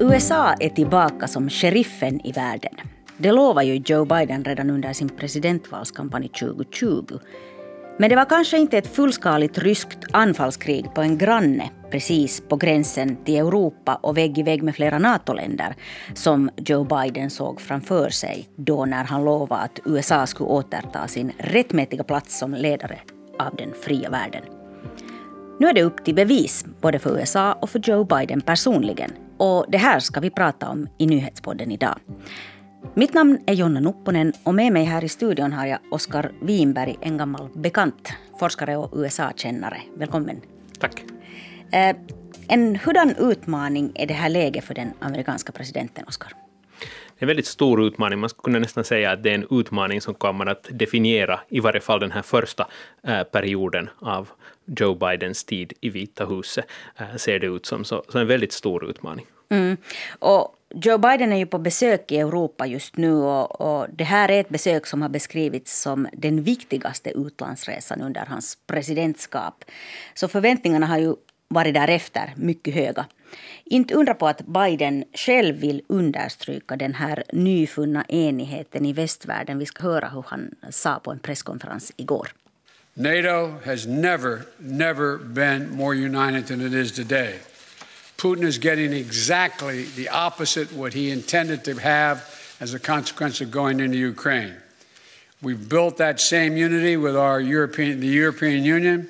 USA är tillbaka som sheriffen i världen. Det lovar ju Joe Biden redan under sin presidentvalskampanj 2020. Men det var kanske inte ett fullskaligt ryskt anfallskrig på en granne precis på gränsen till Europa och vägg i vägg med flera NATO-länder som Joe Biden såg framför sig då när han lovade att USA skulle återta sin rättmätiga plats som ledare av den fria världen. Nu är det upp till bevis både för USA och för Joe Biden personligen. Och det här ska vi prata om i nyhetspodden idag. Mitt namn är Jonna Nupponen och med mig här i studion har jag Oskar Winberg, en gammal bekant, forskare och USA-kännare. Välkommen. Tack. Eh, en hurdan utmaning är det här läget för den amerikanska presidenten, Oskar? Det är en väldigt stor utmaning. Man skulle kunna nästan säga att det är en utmaning som kommer att definiera i varje fall den här första eh, perioden av Joe Bidens tid i Vita huset, eh, ser det ut som. Så, så en väldigt stor utmaning. Mm. Och Joe Biden är ju på besök i Europa just nu och, och, det här är ett besök som har beskrivits som den viktigaste utlandsresan under hans presidentskap. Så förväntningarna har ju varit därefter mycket höga. Inte undra på att Biden själv vill understryka den här nyfunna enigheten i västvärlden. Vi ska höra hur han sa på en presskonferens igår. NATO has never, never been more united than it is today. Putin is getting exactly the opposite what he intended to have as a consequence of going into Ukraine. We've built that same unity with our European, the European Union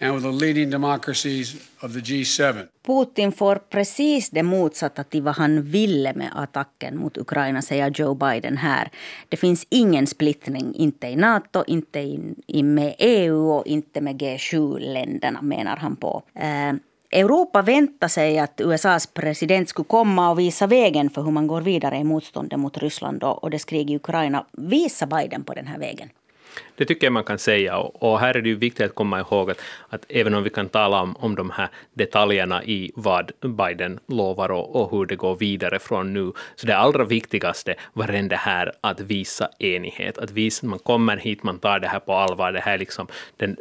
and with the leading democracies of the G7. Putin får precis det motsatta till vad han ville med attacken mot Ukraina, säger Joe Biden här. Det finns ingen splittring, inte i Nato, inte i, med EU och inte med G7-länderna, menar han på. Eh, Europa väntade sig att USAs president skulle komma och visa vägen för hur man går vidare i motståndet mot Ryssland och dess krig i Ukraina. Visar Biden på den här vägen? Det tycker jag man kan säga. Och här är det ju viktigt att komma ihåg att, att även om vi kan tala om, om de här detaljerna i vad Biden lovar och, och hur det går vidare från nu, så det allra viktigaste var ändå det här att visa enighet. Att visa, man kommer hit, man tar det här på allvar. Det här är liksom den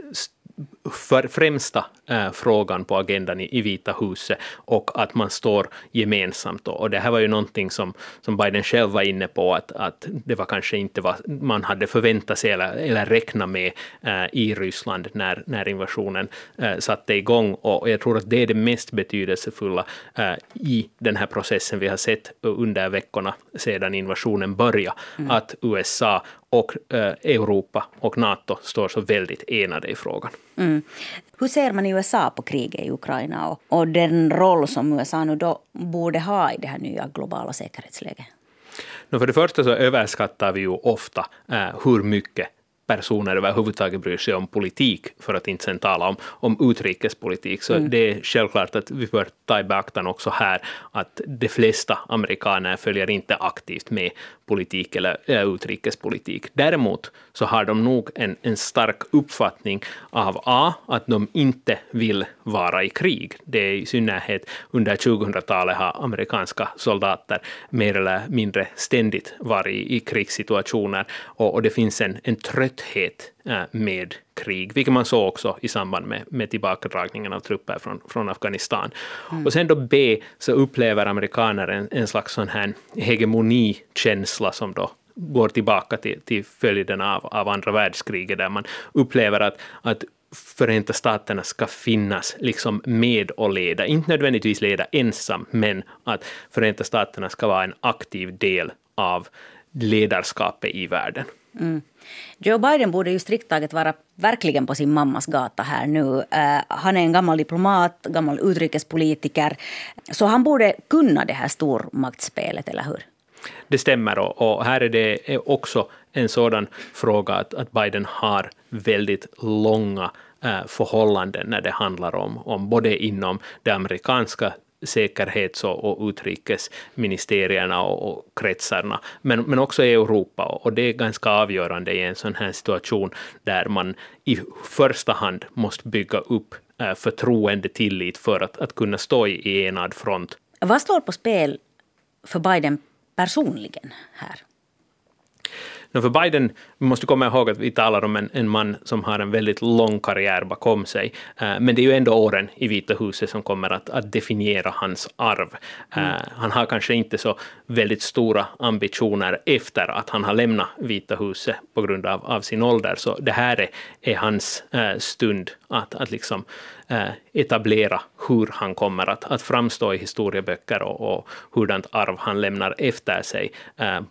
för främsta äh, frågan på agendan i, i Vita huset och att man står gemensamt. Och det här var ju någonting som, som Biden själv var inne på, att, att det var kanske inte vad man hade förväntat sig eller, eller räknat med äh, i Ryssland när, när invasionen äh, satte igång. Och jag tror att det är det mest betydelsefulla i den här processen vi har sett under veckorna sedan invasionen började, mm. att USA och eh, Europa och NATO står så väldigt enade i frågan. Mm. Hur ser man i USA på kriget i Ukraina och, och den roll som USA nu då borde ha i det här nya globala säkerhetsläget? No, för det första så överskattar vi ju ofta eh, hur mycket personer överhuvudtaget bryr sig om politik, för att inte sen tala om, om utrikespolitik. Så mm. det är självklart att vi bör ta i beaktan också här att de flesta amerikaner följer inte aktivt med politik eller, eller utrikespolitik. Däremot så har de nog en, en stark uppfattning av A, att de inte vill vara i krig. Det är i synnerhet under 2000-talet har amerikanska soldater mer eller mindre ständigt varit i, i krigssituationer och, och det finns en, en trötthet äh, med krig, vilket man såg också i samband med, med tillbakadragningen av trupper från, från Afghanistan. Mm. Och sen då B, så upplever amerikaner en, en slags sån här hegemonikänsla som då går tillbaka till, till följderna av, av andra världskriget, där man upplever att, att Förenta Staterna ska finnas liksom med och leda, inte nödvändigtvis leda ensam, men att Förenta Staterna ska vara en aktiv del av ledarskapet i världen. Mm. Joe Biden borde ju strikt taget vara verkligen på sin mammas gata här nu. Uh, han är en gammal diplomat, gammal utrikespolitiker. Så han borde kunna det här stormaktsspelet, eller hur? Det stämmer och, och här är det också en sådan fråga att, att Biden har väldigt långa eh, förhållanden när det handlar om, om både inom det amerikanska säkerhets och, utrikesministerierna och, och kretsarna, men, men också i Europa. Och det är ganska avgörande i en sån här situation där man i första hand måste bygga upp eh, förtroende, tillit för att, att kunna stå i enad front. Vad står på spel för Biden personligen här? För Biden, vi måste komma ihåg att vi talar om en, en man som har en väldigt lång karriär bakom sig, uh, men det är ju ändå åren i Vita huset som kommer att, att definiera hans arv. Uh, mm. Han har kanske inte så väldigt stora ambitioner efter att han har lämnat Vita huset på grund av, av sin ålder, så det här är, är hans uh, stund att, att liksom etablera hur han kommer att, att framstå i historieböcker och, och hurdant arv han lämnar efter sig,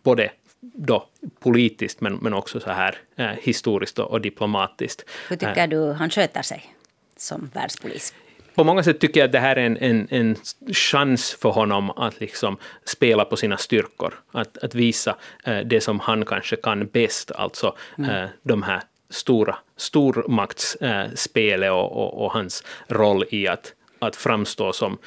både då politiskt men, men också så här eh, historiskt och, och, diplomatiskt. Hur tycker eh, du han sköter sig som världspolis? På många sätt tycker jag att det här är en, en, en chans för honom att liksom spela på sina styrkor, att, att visa eh, det som han kanske kan bäst, alltså mm. eh, de här stora stormaktsspelet och, och, och, hans roll i att, att framstå som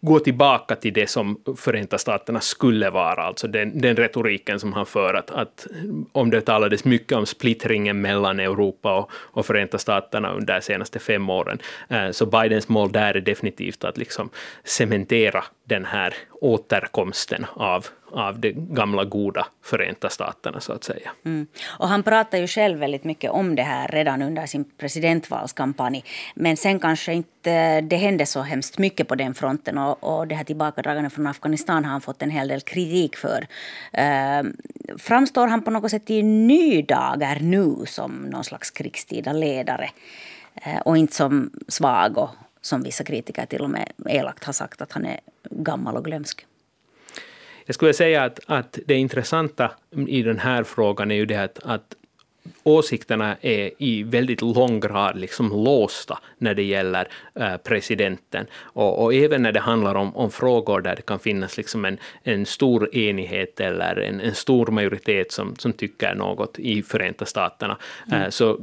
gå tillbaka till det som Förenta Staterna skulle vara, alltså den, den retoriken som han för, att, att om det talades mycket om splittringen mellan Europa och, och Förenta Staterna under de senaste fem åren, eh, så Bidens mål där är definitivt att liksom cementera den här återkomsten av, av det gamla goda Förenta Staterna, så att säga. Mm. Och han pratar ju själv väldigt mycket om det här redan under sin presidentvalskampanj. Men sen kanske inte det hände så hemskt mycket på den fronten. Och, och det här tillbakadragandet från Afghanistan har han fått en hel del kritik för. Eh, framstår han på något sätt i ny dagar nu som någon slags krigstida ledare? eh, och inte som svag och som vissa kritiker till och med elakt har sagt att han är gammal och glömsk. Jag skulle säga att, att det intressanta i den här frågan är ju det att, att åsikterna är i väldigt lång grad liksom låsta när det gäller äh, presidenten. Och, och, även när det handlar om, om, frågor där det kan finnas liksom en, en stor enighet eller en, en stor majoritet som, som tycker något i Förenta Staterna, mm. äh, så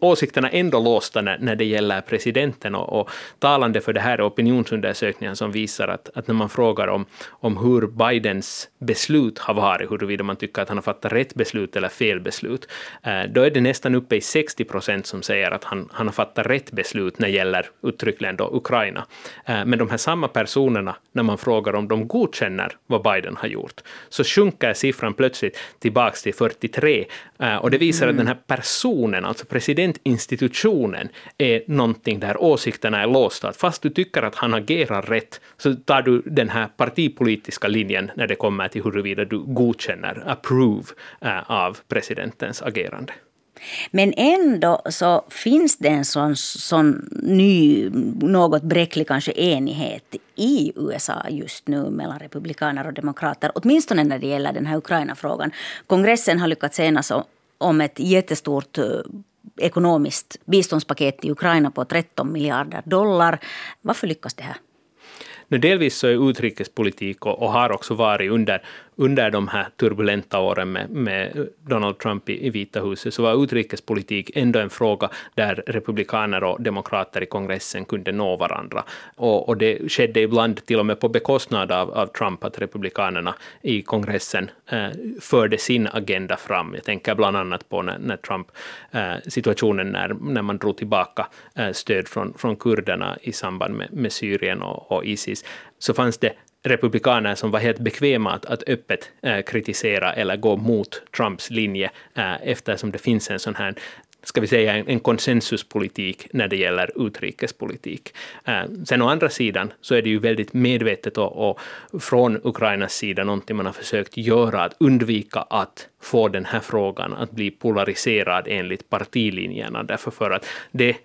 åsikterna ändå låsta när, när det gäller presidenten. Och, och talande för det här är opinionsundersökningar som visar att, att när man frågar om, om hur Bidens beslut har varit, huruvida man tycker att han har fattat rätt beslut eller fel beslut, eh, då är det nästan uppe i 60 procent som säger att han, han har fattat rätt beslut när det gäller uttryckligen då Ukraina. Eh, men de här samma personerna, när man frågar om de godkänner vad Biden har gjort, så sjunker siffran plötsligt tillbaka till 43. Eh, och det visar mm. att den här personen, alltså alltså presidentinstitutionen, är någonting där åsikterna är låsta. Att fast du tycker att han agerar rätt, så tar du den här partipolitiska linjen när det kommer till huruvida du godkänner, approve, äh, av presidentens agerande. Men ändå så finns det en sån, sån ny, något bräcklig kanske enighet i USA just nu mellan republikaner och demokrater, åtminstone när det gäller den här Ukraina-frågan. Kongressen har lyckats enas om ett jättestort eh, ekonomiskt biståndspaket till Ukraina på 13 miljarder dollar. Varför lyckas det här? delvis så är utrikespolitik och, och har också varit under under de här turbulenta åren med, med Donald Trump i, i Vita huset, så var utrikespolitik ändå en fråga där republikaner och demokrater i kongressen kunde nå varandra. Och, och det skedde ibland till och med på bekostnad av, av Trump, att republikanerna i kongressen eh, förde sin agenda fram. Jag tänker bland annat på när, när Trump, eh, situationen när, när man drog tillbaka eh, stöd från, från kurderna i samband med, med Syrien och, och Isis, så fanns det republikaner som var helt bekväma att, att öppet äh, kritisera eller gå mot Trumps linje äh, eftersom det finns en sån här ska vi säga, en, en konsensuspolitik när det gäller utrikespolitik. Eh, sen å andra sidan så är det ju väldigt medvetet och, och från Ukrainas sida någonting man har försökt göra, att undvika att få den här frågan att bli polariserad enligt partilinjerna, därför för att det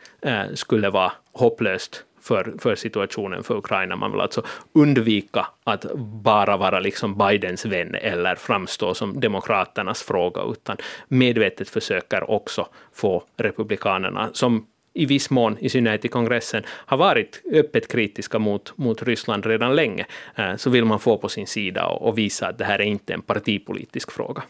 skulle vara hopplöst för, för situationen för Ukraina. Man vill alltså undvika att bara vara liksom Bidens vän eller framstå som demokraternas fråga, utan medvetet försöker också få republikanerna, som i viss mån, i synnerhet i kongressen, har varit öppet kritiska mot, mot Ryssland redan länge, eh, så vill man få på sin sida och, och visa att det här är inte en partipolitisk fråga.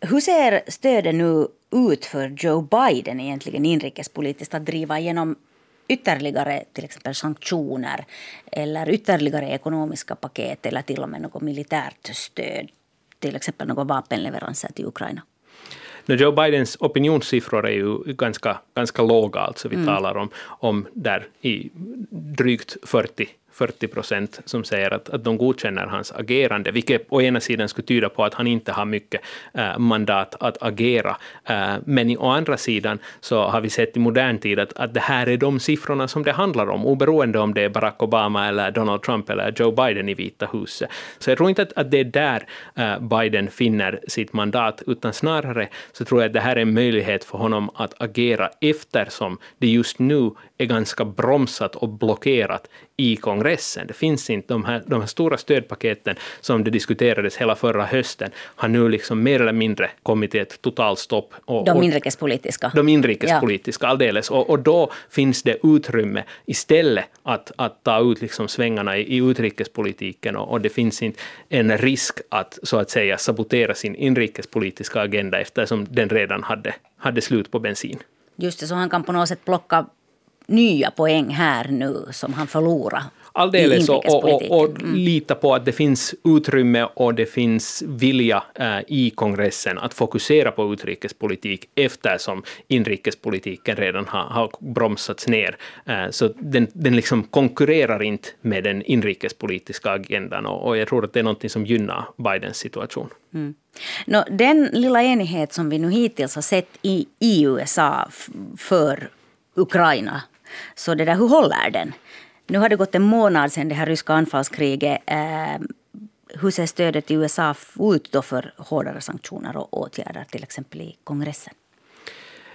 Hur ser stödet nu ut för Joe Biden egentligen inrikespolitiskt att driva igenom ytterligare till exempel sanktioner eller ytterligare ekonomiska paket eller till och med något militärt stöd, till exempel några vapenleveranser till Ukraina? Joe Bidens opinionssiffror är ju ganska, ganska låga, alltså vi mm. talar om, om där i drygt 40 40 procent som säger att, att de godkänner hans agerande, vilket å ena sidan skulle tyda på att han inte har mycket eh, mandat att agera. Eh, men å andra sidan så har vi sett i modern tid att, att det här är de siffrorna som det handlar om, oberoende om det är Barack Obama eller Donald Trump eller Joe Biden i Vita huset. Så jag tror inte att, att det är där eh, Biden finner sitt mandat, utan snarare så tror jag att det här är en möjlighet för honom att agera eftersom det just nu är ganska bromsat och blockerat i kongressen. Det finns inte de här, de här stora stödpaketen som det diskuterades hela förra hösten har nu liksom mer eller mindre kommit till ett totalstopp. Och, de inrikespolitiska. De inrikespolitiska, ja. alldeles. Och, och då finns det utrymme istället att, att ta ut liksom svängarna i, i utrikespolitiken och, och det finns inte en risk att så att säga sabotera sin inrikespolitiska agenda eftersom den redan hade, hade slut på bensin. Just det, så han kan på något sätt plocka nya poäng här nu som han förlorar. Alldeles, och, och, och mm. lita på att det finns utrymme och det finns vilja äh, i kongressen att fokusera på utrikespolitik eftersom inrikespolitiken redan har, har bromsats ner. Äh, så den, den liksom konkurrerar inte med den inrikespolitiska agendan och, och jag tror att det är något som gynnar Bidens situation. Mm. No, den lilla enighet som vi nu hittills har sett i, i USA för Ukraina så det där, hur håller den? Nu har det gått en månad sedan det här ryska anfallskriget. Eh, hur ser stödet i USA ut då för hårdare sanktioner och åtgärder, till exempel i kongressen?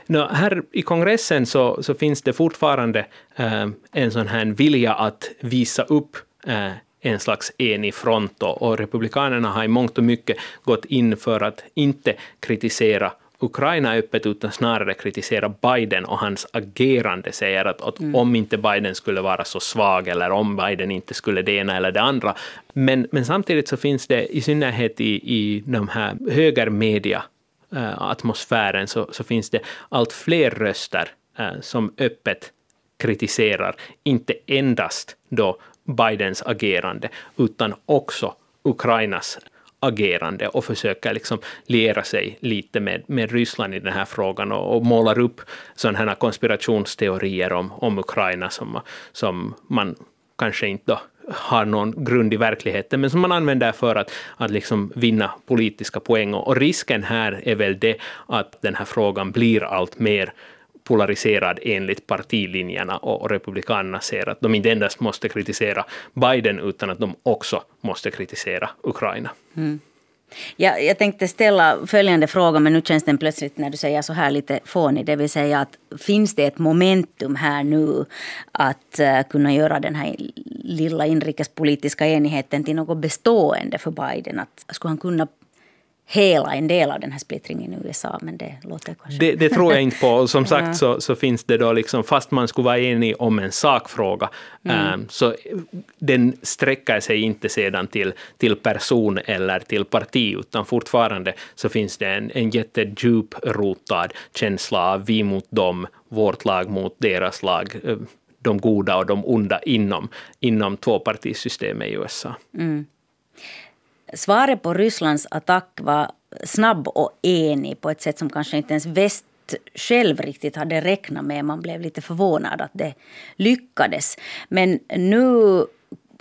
No, här i kongressen så, så finns det fortfarande eh, en sån här vilja att visa upp eh, en slags enig front och, och republikanerna har i mångt och mycket gått in för att inte kritisera Ukraina öppet utan snarare kritisera Biden och hans agerande, säger att, att mm. om inte Biden skulle vara så svag eller om Biden inte skulle det ena eller det andra. Men, men samtidigt så finns det i synnerhet i, i de här högermedia äh, atmosfären så, så finns det allt fler röster äh, som öppet kritiserar, inte endast då Bidens agerande, utan också Ukrainas agerande och försöker liksom liera sig lite med, med Ryssland i den här frågan och, och målar upp sådana här konspirationsteorier om, om Ukraina som, som man kanske inte har någon grund i verkligheten, men som man använder för att, att liksom vinna politiska poäng. Och risken här är väl det att den här frågan blir allt mer polariserad enligt partilinjerna och republikanerna ser att de inte endast måste kritisera Biden utan att de också måste kritisera Ukraina. Mm. Ja, jag tänkte ställa följande fråga, men nu känns den plötsligt när du säger så här lite fånig. Det vill säga att finns det ett momentum här nu att uh, kunna göra den här lilla inrikespolitiska enigheten till något bestående för Biden? Att skulle han kunna hela en del av den här splittringen i USA, men det låter kanske... Det, det tror jag inte på. Som sagt så, så finns det då, liksom, fast man skulle vara enig om en sakfråga, mm. um, så den sträcker sig inte sedan till, till person eller till parti, utan fortfarande så finns det en, en jättedjup rotad känsla av vi mot dem, vårt lag mot deras lag, eh, de goda och de onda inom, inom tvåpartisystemet i USA. Mm. Svaret på Rysslands attack var snabb och enig på ett sätt som kanske inte ens väst själv riktigt hade räknat med. Man blev lite förvånad att det lyckades. Men nu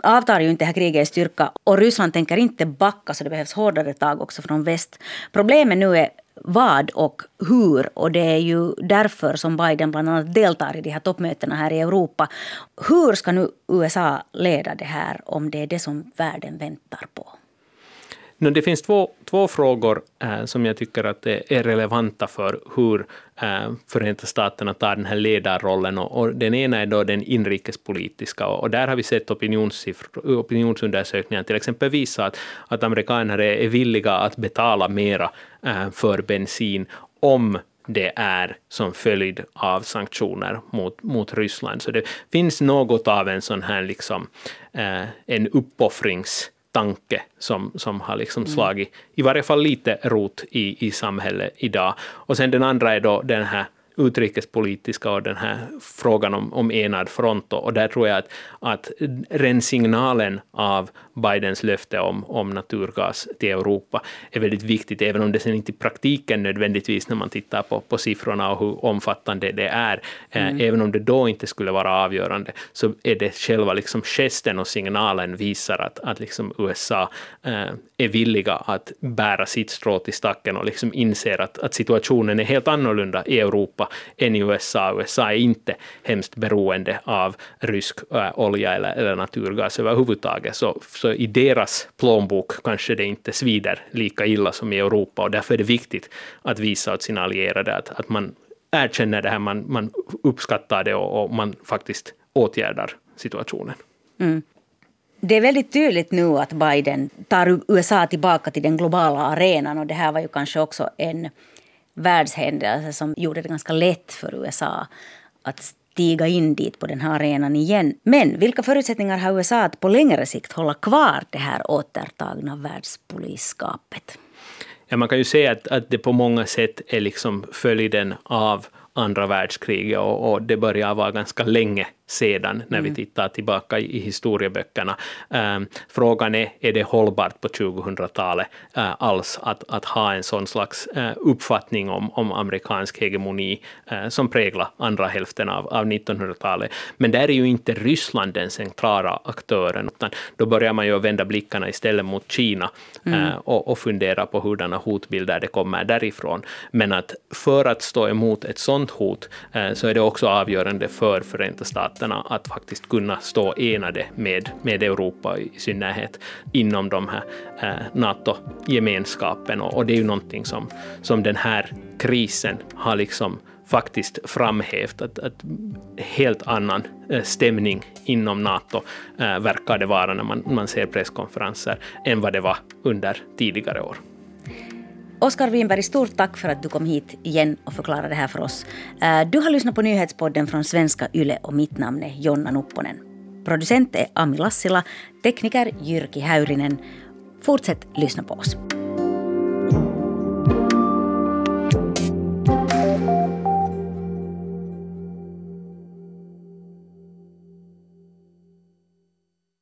avtar ju inte det här kriget i styrka och Ryssland tänker inte backa så det behövs hårdare tag också från väst. Problemet nu är vad och hur. Och det är ju därför som Biden bland annat deltar i de här toppmötena här i Europa. Hur ska nu USA leda det här om det är det som världen väntar på? No, det finns två, två frågor äh, som jag tycker att är relevanta för hur äh, Förenta Staterna tar den här ledarrollen. Och, och, den ena är då den inrikespolitiska. Och, och där har vi sett opinionsundersökningar till exempel visa att, att amerikaner är, är villiga att betala mera äh, för bensin om det är som följd av sanktioner mot, mot Ryssland. Så det finns något av en sån här liksom, en uppoffrings tanke som, som har liksom mm. slagit i varje fall lite rot i, i samhället idag. Och sen den andra är då den här utrikespolitiska och den här frågan om, om enad front. Och där tror jag att, att den signalen av Bidens löfte om, om naturgas till Europa är väldigt viktigt, även om det sen inte i praktiken nödvändigtvis när man tittar på, på siffrorna och hur omfattande det är, eh, mm. även om det då inte skulle vara avgörande, så är det själva liksom gesten och signalen visar att, att liksom USA eh, är villiga att bära sitt strå till stacken och liksom inser att, att situationen är helt annorlunda i Europa än i USA. USA är inte hemskt beroende av rysk äh, olja eller, eller naturgas överhuvudtaget, så, så i deras plånbok kanske det inte svider lika illa som i Europa och därför är det viktigt att visa åt sina allierade att, att man erkänner det här, man, man uppskattar det och, och man faktiskt åtgärdar situationen. Mm. Det är väldigt tydligt nu att Biden tar USA tillbaka till den globala arenan och det här var ju kanske också en världshändelse som gjorde det ganska lätt för USA att stiga in dit på den här arenan igen. Men vilka förutsättningar har USA att på längre sikt hålla kvar det här återtagna världspolisskapet? Ja, man kan ju säga att, att det på många sätt är liksom följden av andra världskriget och, och det börjar vara ganska länge sedan när mm. vi tittar tillbaka i, historieböckerna. Um, frågan är, är det hållbart på 2000-talet uh, alls att, att ha en sån slags uh, uppfattning om, om amerikansk hegemoni uh, som präglar andra hälften av, av 1900-talet. Men där är ju inte Ryssland den centrala aktören, utan då börjar man ju vända blickarna istället mot Kina mm. och, och fundera på hurdana hotbilder det kommer därifrån. Men att för att stå emot ett sånt hot så är det också avgörande för Förenta Staterna staterna att faktiskt kunna stå enade med, med Europa i synnerhet inom de här eh, NATO-gemenskapen. Och, och, det är ju någonting som, som den här krisen har liksom faktiskt framhävt att, att helt annan eh, stämning inom NATO eh, verkar det vara när man, man ser presskonferenser än vad det var under tidigare år. Oskar Winberg, stort tack för att du kom hit igen och förklarade det här för oss. Eh, du har lyssnat på nyhetspodden från svenska YLE och mitt namn är Jonna Nupponen. Producent är Ami Lassila, tekniker Jyrki Häyrinen. Fortsätt lyssna på oss.